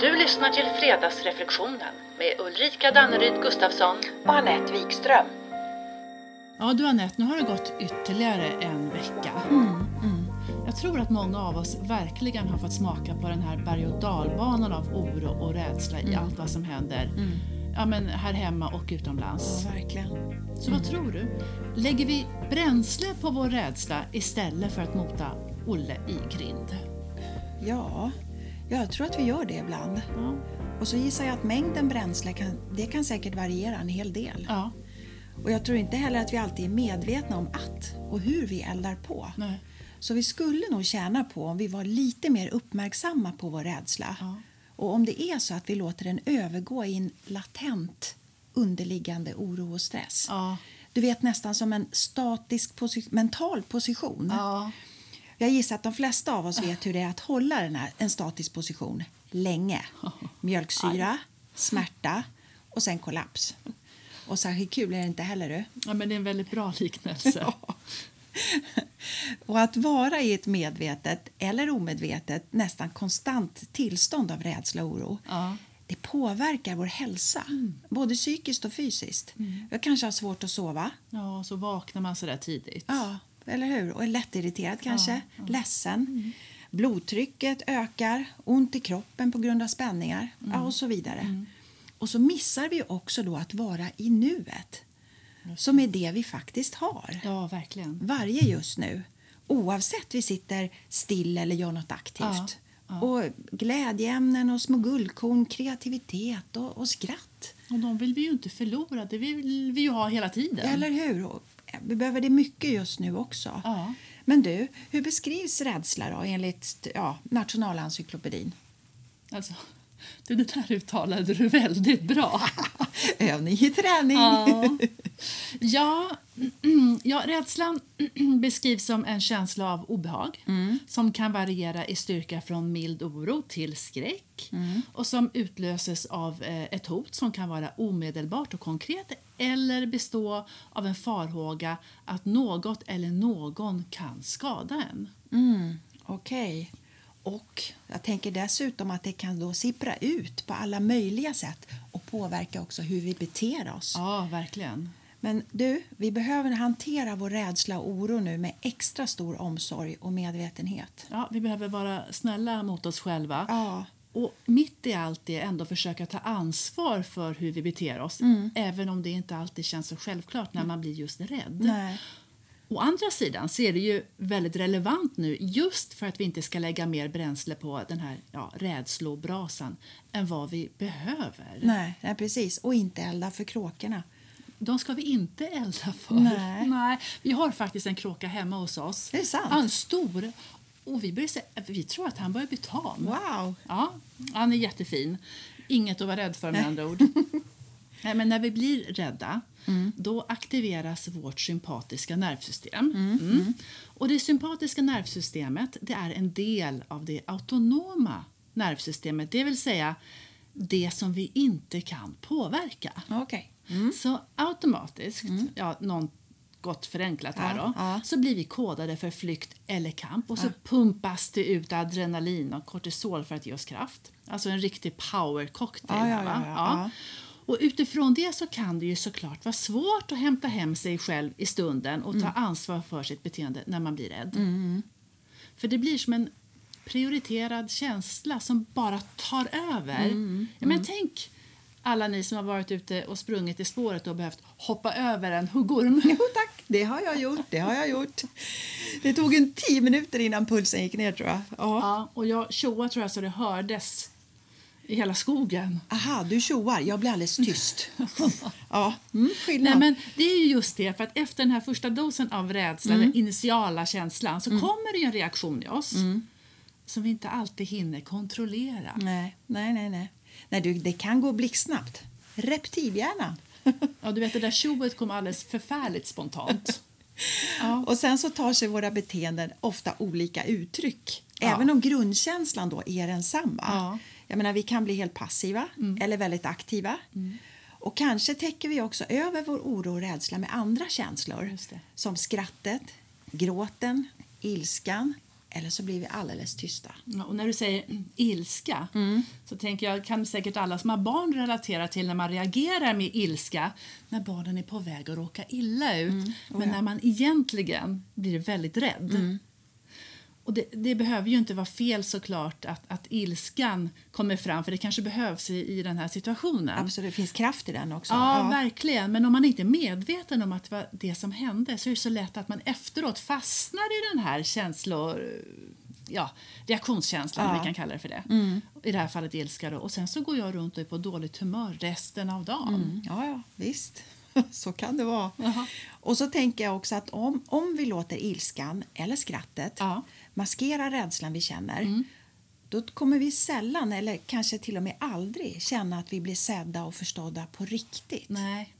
Du lyssnar till Fredagsreflektionen med Ulrika Danneryd Gustafsson. och Anette Wikström. Ja du Anette, nu har det gått ytterligare en vecka. Mm, Jag tror att många av oss verkligen har fått smaka på den här berg och dalbanan av oro och rädsla Mm. i allt vad som händer. Ja, men här hemma och utomlands. verkligen. Så vad tror du? Lägger vi bränsle på vår rädsla istället för att mota Olle i grind? Ja, jag tror att vi gör det ibland. Ja. Och så gissar jag att mängden bränsle kan, det kan säkert variera en hel del. ja. Och jag tror inte heller att vi alltid är medvetna om att och hur vi eldar på. Nej. Så vi skulle nog tjäna på om vi var lite mer uppmärksamma på vår rädsla. Ja. Och om det är så att vi låter den övergå i en latent underliggande oro och stress. Ja. Du vet nästan som en statisk posi- mental position. Ja. Jag gissar att de flesta av oss vet hur det är att hålla den här, en statisk position länge. Mjölksyra, smärta och sen kollaps. Och särskilt kul är det inte heller. Du. ja, men det är en väldigt bra liknelse. Och att vara i ett medvetet eller omedvetet nästan konstant tillstånd av rädsla och oro Ja. det påverkar vår hälsa, både psykiskt och fysiskt. Jag kanske har svårt att sova, Ja, så vaknar man sådär tidigt. ja, eller hur? och är lättirriterad kanske, ledsen. Blodtrycket ökar, ont i kroppen på grund av spänningar ja, och så vidare. Och så missar vi också då att vara i nuet, som är det vi faktiskt har Ja, verkligen. varje just nu oavsett vi sitter still eller gör något aktivt. Och glädjeämnen och små guldkorn, kreativitet och, och skratt. Och de vill vi ju inte förlora, det vill vi ju ha hela tiden. Eller hur? Vi behöver det mycket just nu också. Ja. Men du, hur beskrivs rädsla då enligt ja, Nationalencyklopedin? Alltså, du, det där uttalade du väldigt bra. Övning i träning. Ja. Ja, ja, rädslan beskrivs som en känsla av obehag som kan variera i styrka från mild oro till skräck och som utlöses av eh, ett hot som kan vara omedelbart och konkret eller bestå av en farhåga att något eller någon kan skada en. Mm, Okej. Och jag tänker dessutom att det kan då sippra ut på alla möjliga sätt och påverka också hur vi beter oss. Ja, verkligen. Men du, vi behöver hantera vår rädsla och oro nu med extra stor omsorg och medvetenhet. Ja, vi behöver vara snälla mot oss själva. Ja. Och mitt i allt det ändå försöka ta ansvar för hur vi beter oss. Även om det inte alltid känns så självklart när man blir just rädd. Nej. Å andra sidan så är det ju väldigt relevant nu just för att vi inte ska lägga mer bränsle på den här ja, rädslobrasan än vad vi behöver. Nej, nej, precis. Och inte elda för kråkorna. De ska vi inte elda för. Nej. Vi har faktiskt en kråka hemma hos oss. Är det sant? Ja, En stor. Och vi, börjar se, vi tror att han börjar bli tam. Wow! Ja, han är jättefin. Inget att vara rädd för med andra ord. Nej, men när vi blir rädda då aktiveras vårt sympatiska nervsystem. Mm. Och det sympatiska nervsystemet det är en del av det autonoma nervsystemet, det vill säga det som vi inte kan påverka. Okej. Så automatiskt, ja, något förenklat här Ja, då, ja. så blir vi kodade för flykt eller kamp och så pumpas det ut adrenalin och kortisol för att ge oss kraft. Alltså en riktig powercocktail. Ja. Och utifrån det så kan det ju såklart vara svårt att hämta hem sig själv i stunden och ta Mm. ansvar för sitt beteende när man blir rädd. För det blir som en prioriterad känsla som bara tar över. Mm, Ja, men tänk alla ni som har varit ute och sprungit i spåret och behövt hoppa över en huggorm. Jo tack, det har jag gjort. Det har jag gjort. Det tog en tio minuter innan pulsen gick ner tror jag. Ja. Ja, och jag tjoade tror jag så det hördes i hela skogen. Aha, du tjoar. Jag blir alldeles tyst. ja, mm, skillnad. Nej, men det är ju just det, för att efter den här första dosen av rädsla, den initiala känslan, så kommer det ju en reaktion i oss som vi inte alltid hinner kontrollera. Nej, nej, nej. nej. Nej du, det kan gå blixtsnabbt. Reptilhjärnan. Ja, du vet, det där tjoet kom alldeles förfärligt spontant. Ja. Och sen så tar sig våra beteenden ofta olika uttryck. Ja. Även om grundkänslan då är densamma. Ja. Jag menar, vi kan bli helt passiva eller väldigt aktiva. Och kanske täcker vi också över vår oro och rädsla med andra känslor. Som skrattet, gråten, ilskan, eller så blir vi alldeles tysta. Ja, och när du säger ilska Mm. så tänker jag kan säkert alla som har barn relatera till när man reagerar med ilska när barnen är på väg att råka illa ut Mm. Oh, men ja. när man egentligen blir väldigt rädd. Mm. Och det, det behöver ju inte vara fel såklart att, att ilskan kommer fram för det kanske behövs i, i den här situationen. Absolut, det finns kraft i den också. Ja, verkligen. Men om man inte är medveten om att det var det som hände så är det så lätt att man efteråt fastnar i den här känslor... Ja, reaktionskänslan, Ja. vi kan kalla det för det. I det här fallet ilska. Då. Och sen så går jag runt och är på dåligt humör resten av dagen. Mm, ja, ja, visst. Så kan det vara. Jaha. Och så tänker jag också att om, om vi låter ilskan eller skrattet Ja. Mm. maskera rädslan vi känner då kommer vi sällan, eller kanske till och med aldrig, känna att vi blir sedda och förstådda på riktigt. Nej.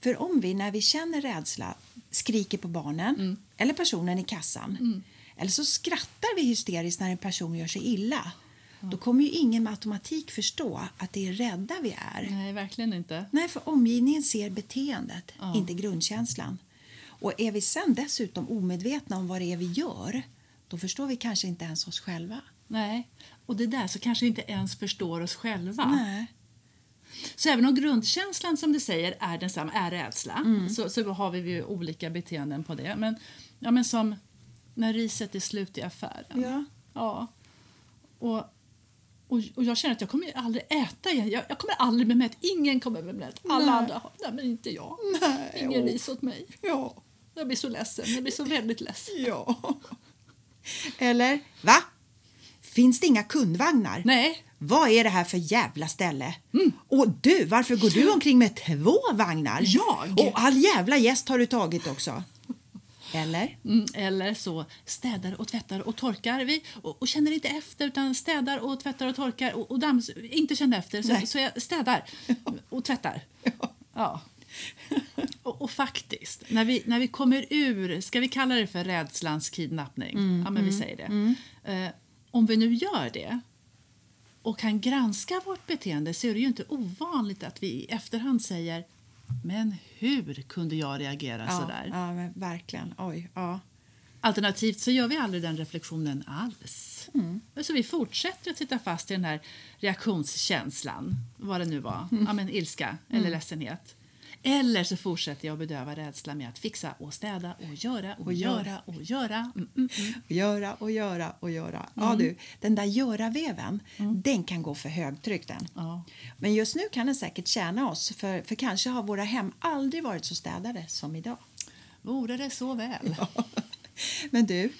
För om vi när vi känner rädsla skriker på barnen Mm. eller personen i kassan eller så skrattar vi hysteriskt när en person gör sig illa då kommer ju ingen med automatik förstå att det är rädda vi är. Nej, verkligen inte. Nej, för omgivningen ser beteendet, inte grundkänslan. Och är vi sen dessutom omedvetna om vad det är vi gör då förstår vi kanske inte ens oss själva. Nej. Och det där så kanske vi inte ens förstår oss själva. Nej. Så även om grundkänslan som du säger är densamma, är rädsla, så, så har vi ju olika beteenden på det. Men, ja, men som när riset är slut i affären. Ja. Ja. Och, och, och jag känner att jag kommer aldrig äta igen. Jag, jag kommer aldrig bli mätt. Ingen kommer bli mätt. Alla Nej. andra har. Nej, men inte jag. Nej, Ingen åh. ris åt mig. Ja. Jag blir så ledsen. Jag blir så väldigt ledsen. Ja. Eller, va? Finns det inga kundvagnar? Nej. Vad är det här för jävla ställe? Och du, varför går du omkring med två vagnar? Jag? Och all jävla gäst har du tagit också. Eller? Mm, eller så städar och tvättar och torkar vi och, och känner inte efter utan städar och tvättar och torkar och, och dams, inte känner efter så, Nej. så jag städar och tvättar. Ja. Och, och faktiskt, när vi, när vi kommer ur, ska vi kalla det för rädslans kidnappning? ja, men vi säger det. Eh, om vi nu gör det och kan granska vårt beteende så är det ju inte ovanligt att vi i efterhand säger men hur kunde jag reagera Ja, sådär? ja men verkligen. Oj, ja. Alternativt så gör vi aldrig den reflektionen alls. Så vi fortsätter att sitta fast i den här reaktionskänslan, vad det nu var, ja, men ilska eller ledsenhet. Eller så fortsätter jag att bedöva rädsla med att fixa och städa och göra och, Och göra. och göra. Mm, mm, mm. Och göra och göra och göra. Ja, du, den där göra-veven, den kan gå för högtryck den. Ja. Men just nu kan den säkert tjäna oss, för, för kanske har våra hem aldrig varit så städade som idag. Vore det så väl? Men du,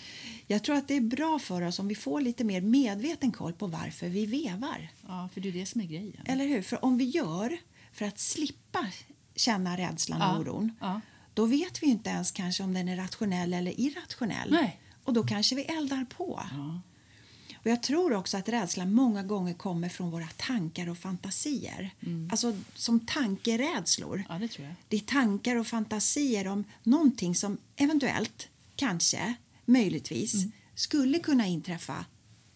jag tror att det är bra för oss om vi får lite mer medveten koll på varför vi vevar. Ja, för det är det som är grejen. Eller hur? För om vi gör för att slippa känna rädslan och Ja, oron ja. då vet vi inte ens kanske om den är rationell eller irrationell. Nej. Och då kanske vi eldar på. Ja. Och jag tror också att rädslan många gånger kommer från våra tankar och fantasier. Alltså som tankerädslor. ja, det tror jag. Det är tankar och fantasier om någonting som eventuellt, kanske, möjligtvis skulle kunna inträffa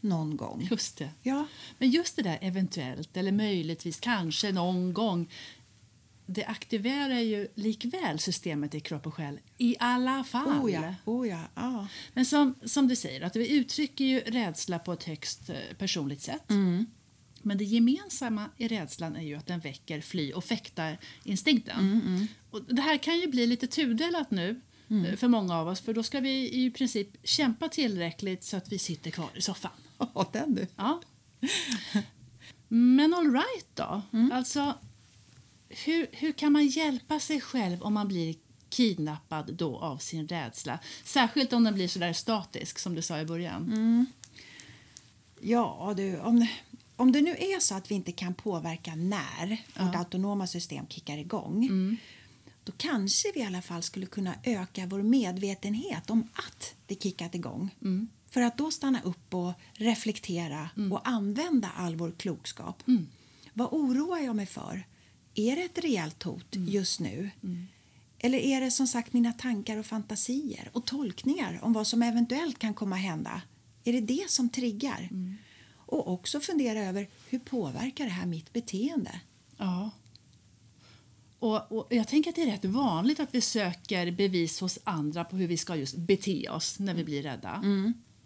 någon gång. Just det. Ja, Men just det där eventuellt eller möjligtvis, kanske någon gång det aktiverar ju likväl systemet i kropp och själ i alla fall. oh ja, oh ja, ja. Men som, som du säger, att vi uttrycker ju rädsla på ett högst eh, personligt sätt. Mm. Men det gemensamma i rädslan är ju att den väcker fly och fäktarinstinkten. Mm, Och det här kan ju bli lite tudelat nu Mm. eh, för många av oss för då ska vi i princip kämpa tillräckligt så att vi sitter kvar i soffan. Ja, den du. Ja. Men all right då. Mm. Alltså, hur, hur kan man hjälpa sig själv om man blir kidnappad då av sin rädsla? Särskilt om den blir så där statisk som du sa i början. Mm. Ja, du, om, om det nu är så att vi inte kan påverka när vårt autonoma system kickar igång då kanske vi i alla fall skulle kunna öka vår medvetenhet om att det kickat igång. För att då stanna upp och reflektera och använda all vår klokskap. Vad oroar jag mig för? Är det ett rejält hot just nu? Eller är det som sagt mina tankar och fantasier och tolkningar om vad som eventuellt kan komma hända? Är det det som triggar? Och också fundera över hur påverkar det här mitt beteende? Ja. Och, och jag tänker att det är rätt vanligt att vi söker bevis hos andra på hur vi ska just bete oss när vi blir rädda.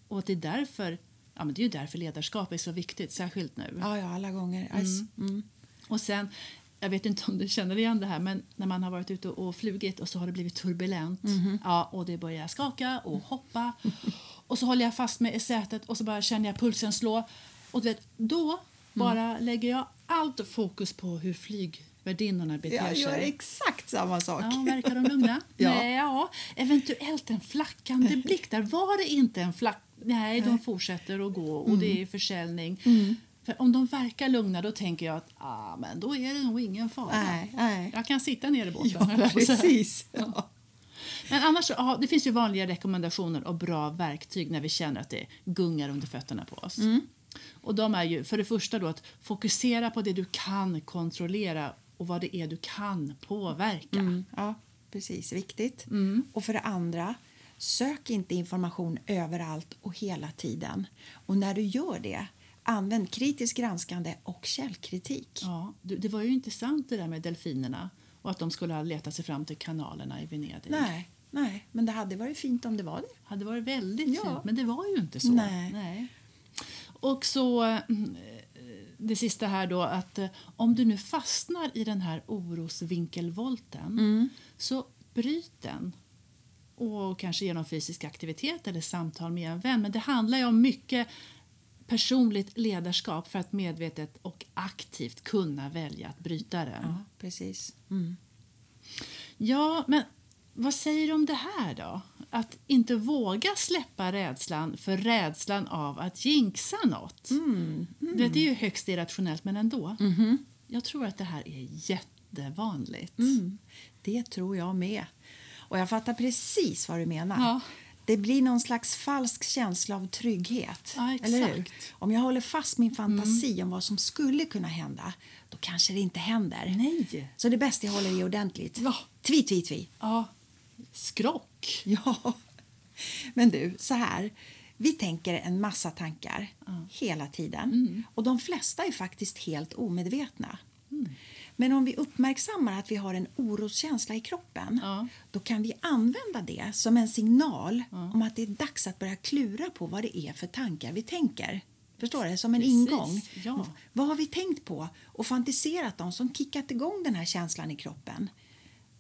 Och att det är därför, ja, men det är ju därför ledarskap är så viktigt, särskilt nu. Ja, ja, alla gånger. Alltså, mm. Och sen, jag vet inte om du känner igen det här, men när man har varit ute och flugit och så har det blivit turbulent Mhm. ja, och det börjar skaka och hoppa och så håller jag fast mig i sätet och så bara känner jag pulsen slå. Och du vet, då bara lägger jag allt fokus på hur flygvärdinnorna beter Jag gör sig. exakt samma sak. Ja, verkar de lugna? Ja. Nej, ja. Eventuellt en flackande blick. Där var det inte en flack... Nej, de fortsätter att gå och det är försäljning. För om de verkar lugna då tänker jag att ah, men då är det nog ingen fara. Nej, nej. Jag kan sitta ner i båten. Ja, precis. Ja. Men annars, ja, det finns ju vanliga rekommendationer och bra verktyg när vi känner att det gungar under fötterna på oss. Och de är ju för det första då att fokusera på det du kan kontrollera och vad det är du kan påverka. Ja, precis. Viktigt. Mm. Och för det andra, sök inte information överallt och hela tiden. Och när du gör det, använd kritiskt granskande och källkritik. Ja, det, det var ju intressant det där med delfinerna och att de skulle ha letat sig fram till kanalerna i Venedig. Nej, nej, men det hade varit fint om det var det. hade varit väldigt Ja. fint, men det var ju inte så. Nej. Och så mm, eh, det sista här då att eh, om du nu fastnar i den här orosvinkelvolten Mm. så bryt den. Och kanske genom fysisk aktivitet eller samtal med en vän. Men det handlar ju om mycket personligt ledarskap för att medvetet och aktivt kunna välja att bryta den. Ja, precis. Mm. Ja, men vad säger du om det här då? Att inte våga släppa rädslan för rädslan av att jinxa något. Mm. Vet, det är ju högst irrationellt, men ändå. Jag tror att det här är jättevanligt. Mm. Det tror jag med. Och jag fattar precis vad du menar. Ja. Det blir någon slags falsk känsla av trygghet. Ja, Eller hur? Mm. Om jag håller fast min fantasi om vad som skulle kunna hända, då kanske det inte händer. Nej. Så det är bäst jag håller i ordentligt. Ja. Tvi, tvi, tvi. Ja, skrock. Ja. Men du, så här. Vi tänker en massa tankar hela tiden. Mm. Och de flesta är faktiskt helt omedvetna. Mm. Men om vi uppmärksammar att vi har en oroskänsla i kroppen Ja. då kan vi använda det som en signal om att det är dags att börja klura på vad det är för tankar vi tänker. Förstår du? Som en Precis, ingång. ja. Vad har vi tänkt på och fantiserat om som kickat igång den här känslan i kroppen?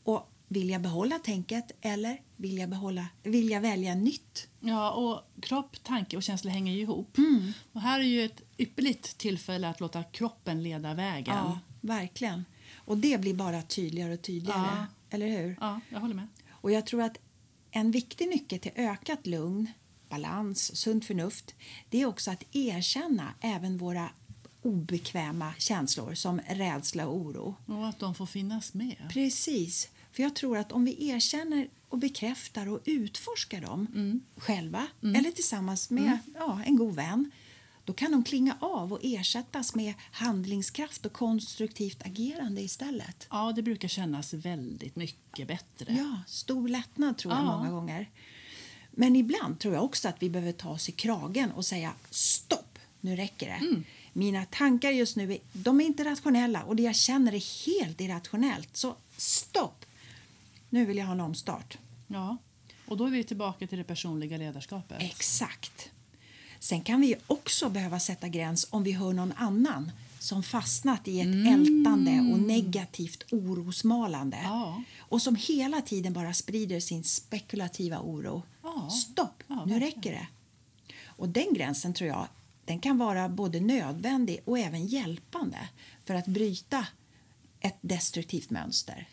Och vill jag behålla tänket eller vill jag, behålla, vill jag välja nytt? Ja, och kropp, tanke och känsla hänger ju ihop. Mm. Och här är ju ett ypperligt tillfälle att låta kroppen leda vägen. Ja, verkligen. Och det blir bara tydligare och tydligare. Ja. Eller hur? ja jag håller med. Och jag tror att en viktig nyckel till ökat lugn, balans, sunt förnuft det är också att erkänna även våra obekväma känslor som rädsla och oro. Och att de får finnas med. Precis. För jag tror att om vi erkänner och bekräftar och utforskar dem själva eller tillsammans med ja, en god vän då kan de klinga av och ersättas med handlingskraft och konstruktivt agerande istället. Ja, det brukar kännas väldigt mycket bättre. Ja, stor lättnad tror jag Ja. många gånger. Men ibland tror jag också att vi behöver ta oss i kragen och säga stopp, nu räcker det. Mm. Mina tankar just nu är, de är inte rationella och det jag känner är helt irrationellt. Så stopp! Nu vill jag ha en omstart. Ja. Och då är vi tillbaka till det personliga ledarskapet. Exakt. Sen kan vi också behöva sätta gräns om vi hör någon annan som fastnat i ett ältande och negativt orosmalande Ja. och som hela tiden bara sprider sin spekulativa oro. Ja. Stopp, Ja, nu räcker det. Och den gränsen tror jag den kan vara både nödvändig och även hjälpande för att bryta ett destruktivt mönster.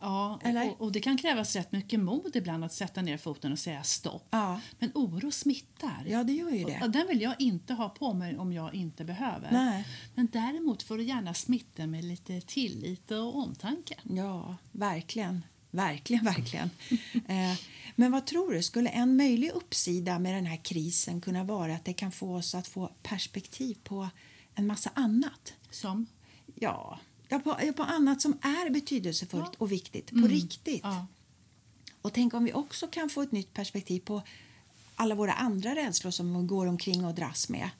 Ja, och, och det kan krävas rätt mycket mod ibland att sätta ner foten och säga stopp. Ja. Men oro smittar. Ja, det gör ju det. Och den vill jag inte ha på mig om jag inte behöver. Nej. Men däremot får du gärna smitta med lite tillit och omtanke. Ja, verkligen. Verkligen, verkligen. eh, men vad tror du, skulle en möjlig uppsida med den här krisen kunna vara att det kan få oss att få perspektiv på en massa annat? Som? Ja, ja, på, ja, på annat som är betydelsefullt Ja. och viktigt, på riktigt. Ja. Och tänk om vi också kan få ett nytt perspektiv på alla våra andra rädslor som vi går omkring och dras med.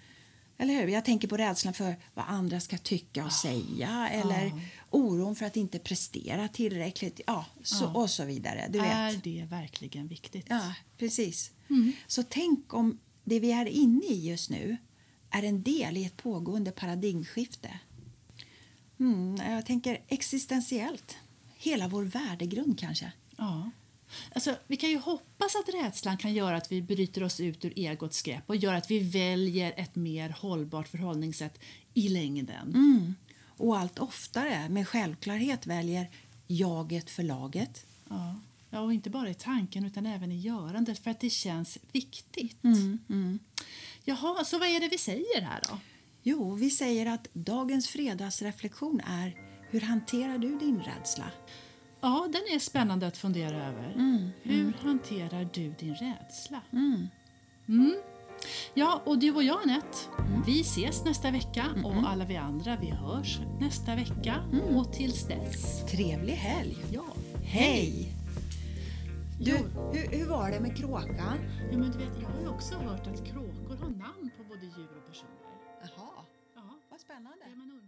Eller hur? Jag tänker på rädslan för vad andra ska tycka och säga eller oron för att inte prestera tillräckligt ja, så, Ja. och så vidare. Du Är vet. det verkligen viktigt? Ja, precis. Så tänk om det vi är inne i just nu är en del i ett pågående paradigmskifte. Mm, jag tänker existentiellt. Hela vår värdegrund kanske. Ja. Alltså, vi kan ju hoppas att rädslan kan göra att vi bryter oss ut ur egots grepp och gör att vi väljer ett mer hållbart förhållningssätt i längden. Mm. Och allt oftare med självklarhet väljer jaget för laget. Ja. ja, och inte bara i tanken utan även i görandet för att det känns viktigt. Mm, mm. Jaha, så vad är det vi säger här då? Jo, vi säger att dagens fredagsreflektion är hur hanterar du din rädsla? Ja, den är spännande att fundera över. Mm, Hur hanterar du din rädsla? Mm. Mm. Ja, och du och jag Anette, vi ses nästa vecka och alla vi andra vi hörs nästa vecka. Och tills dess, Trevlig helg! ja, Hej! Du, hur, hur var det med kråkan? Ja, men du vet, jag har också hört att kråkor har namn på både djur och personer spännande. Ja, men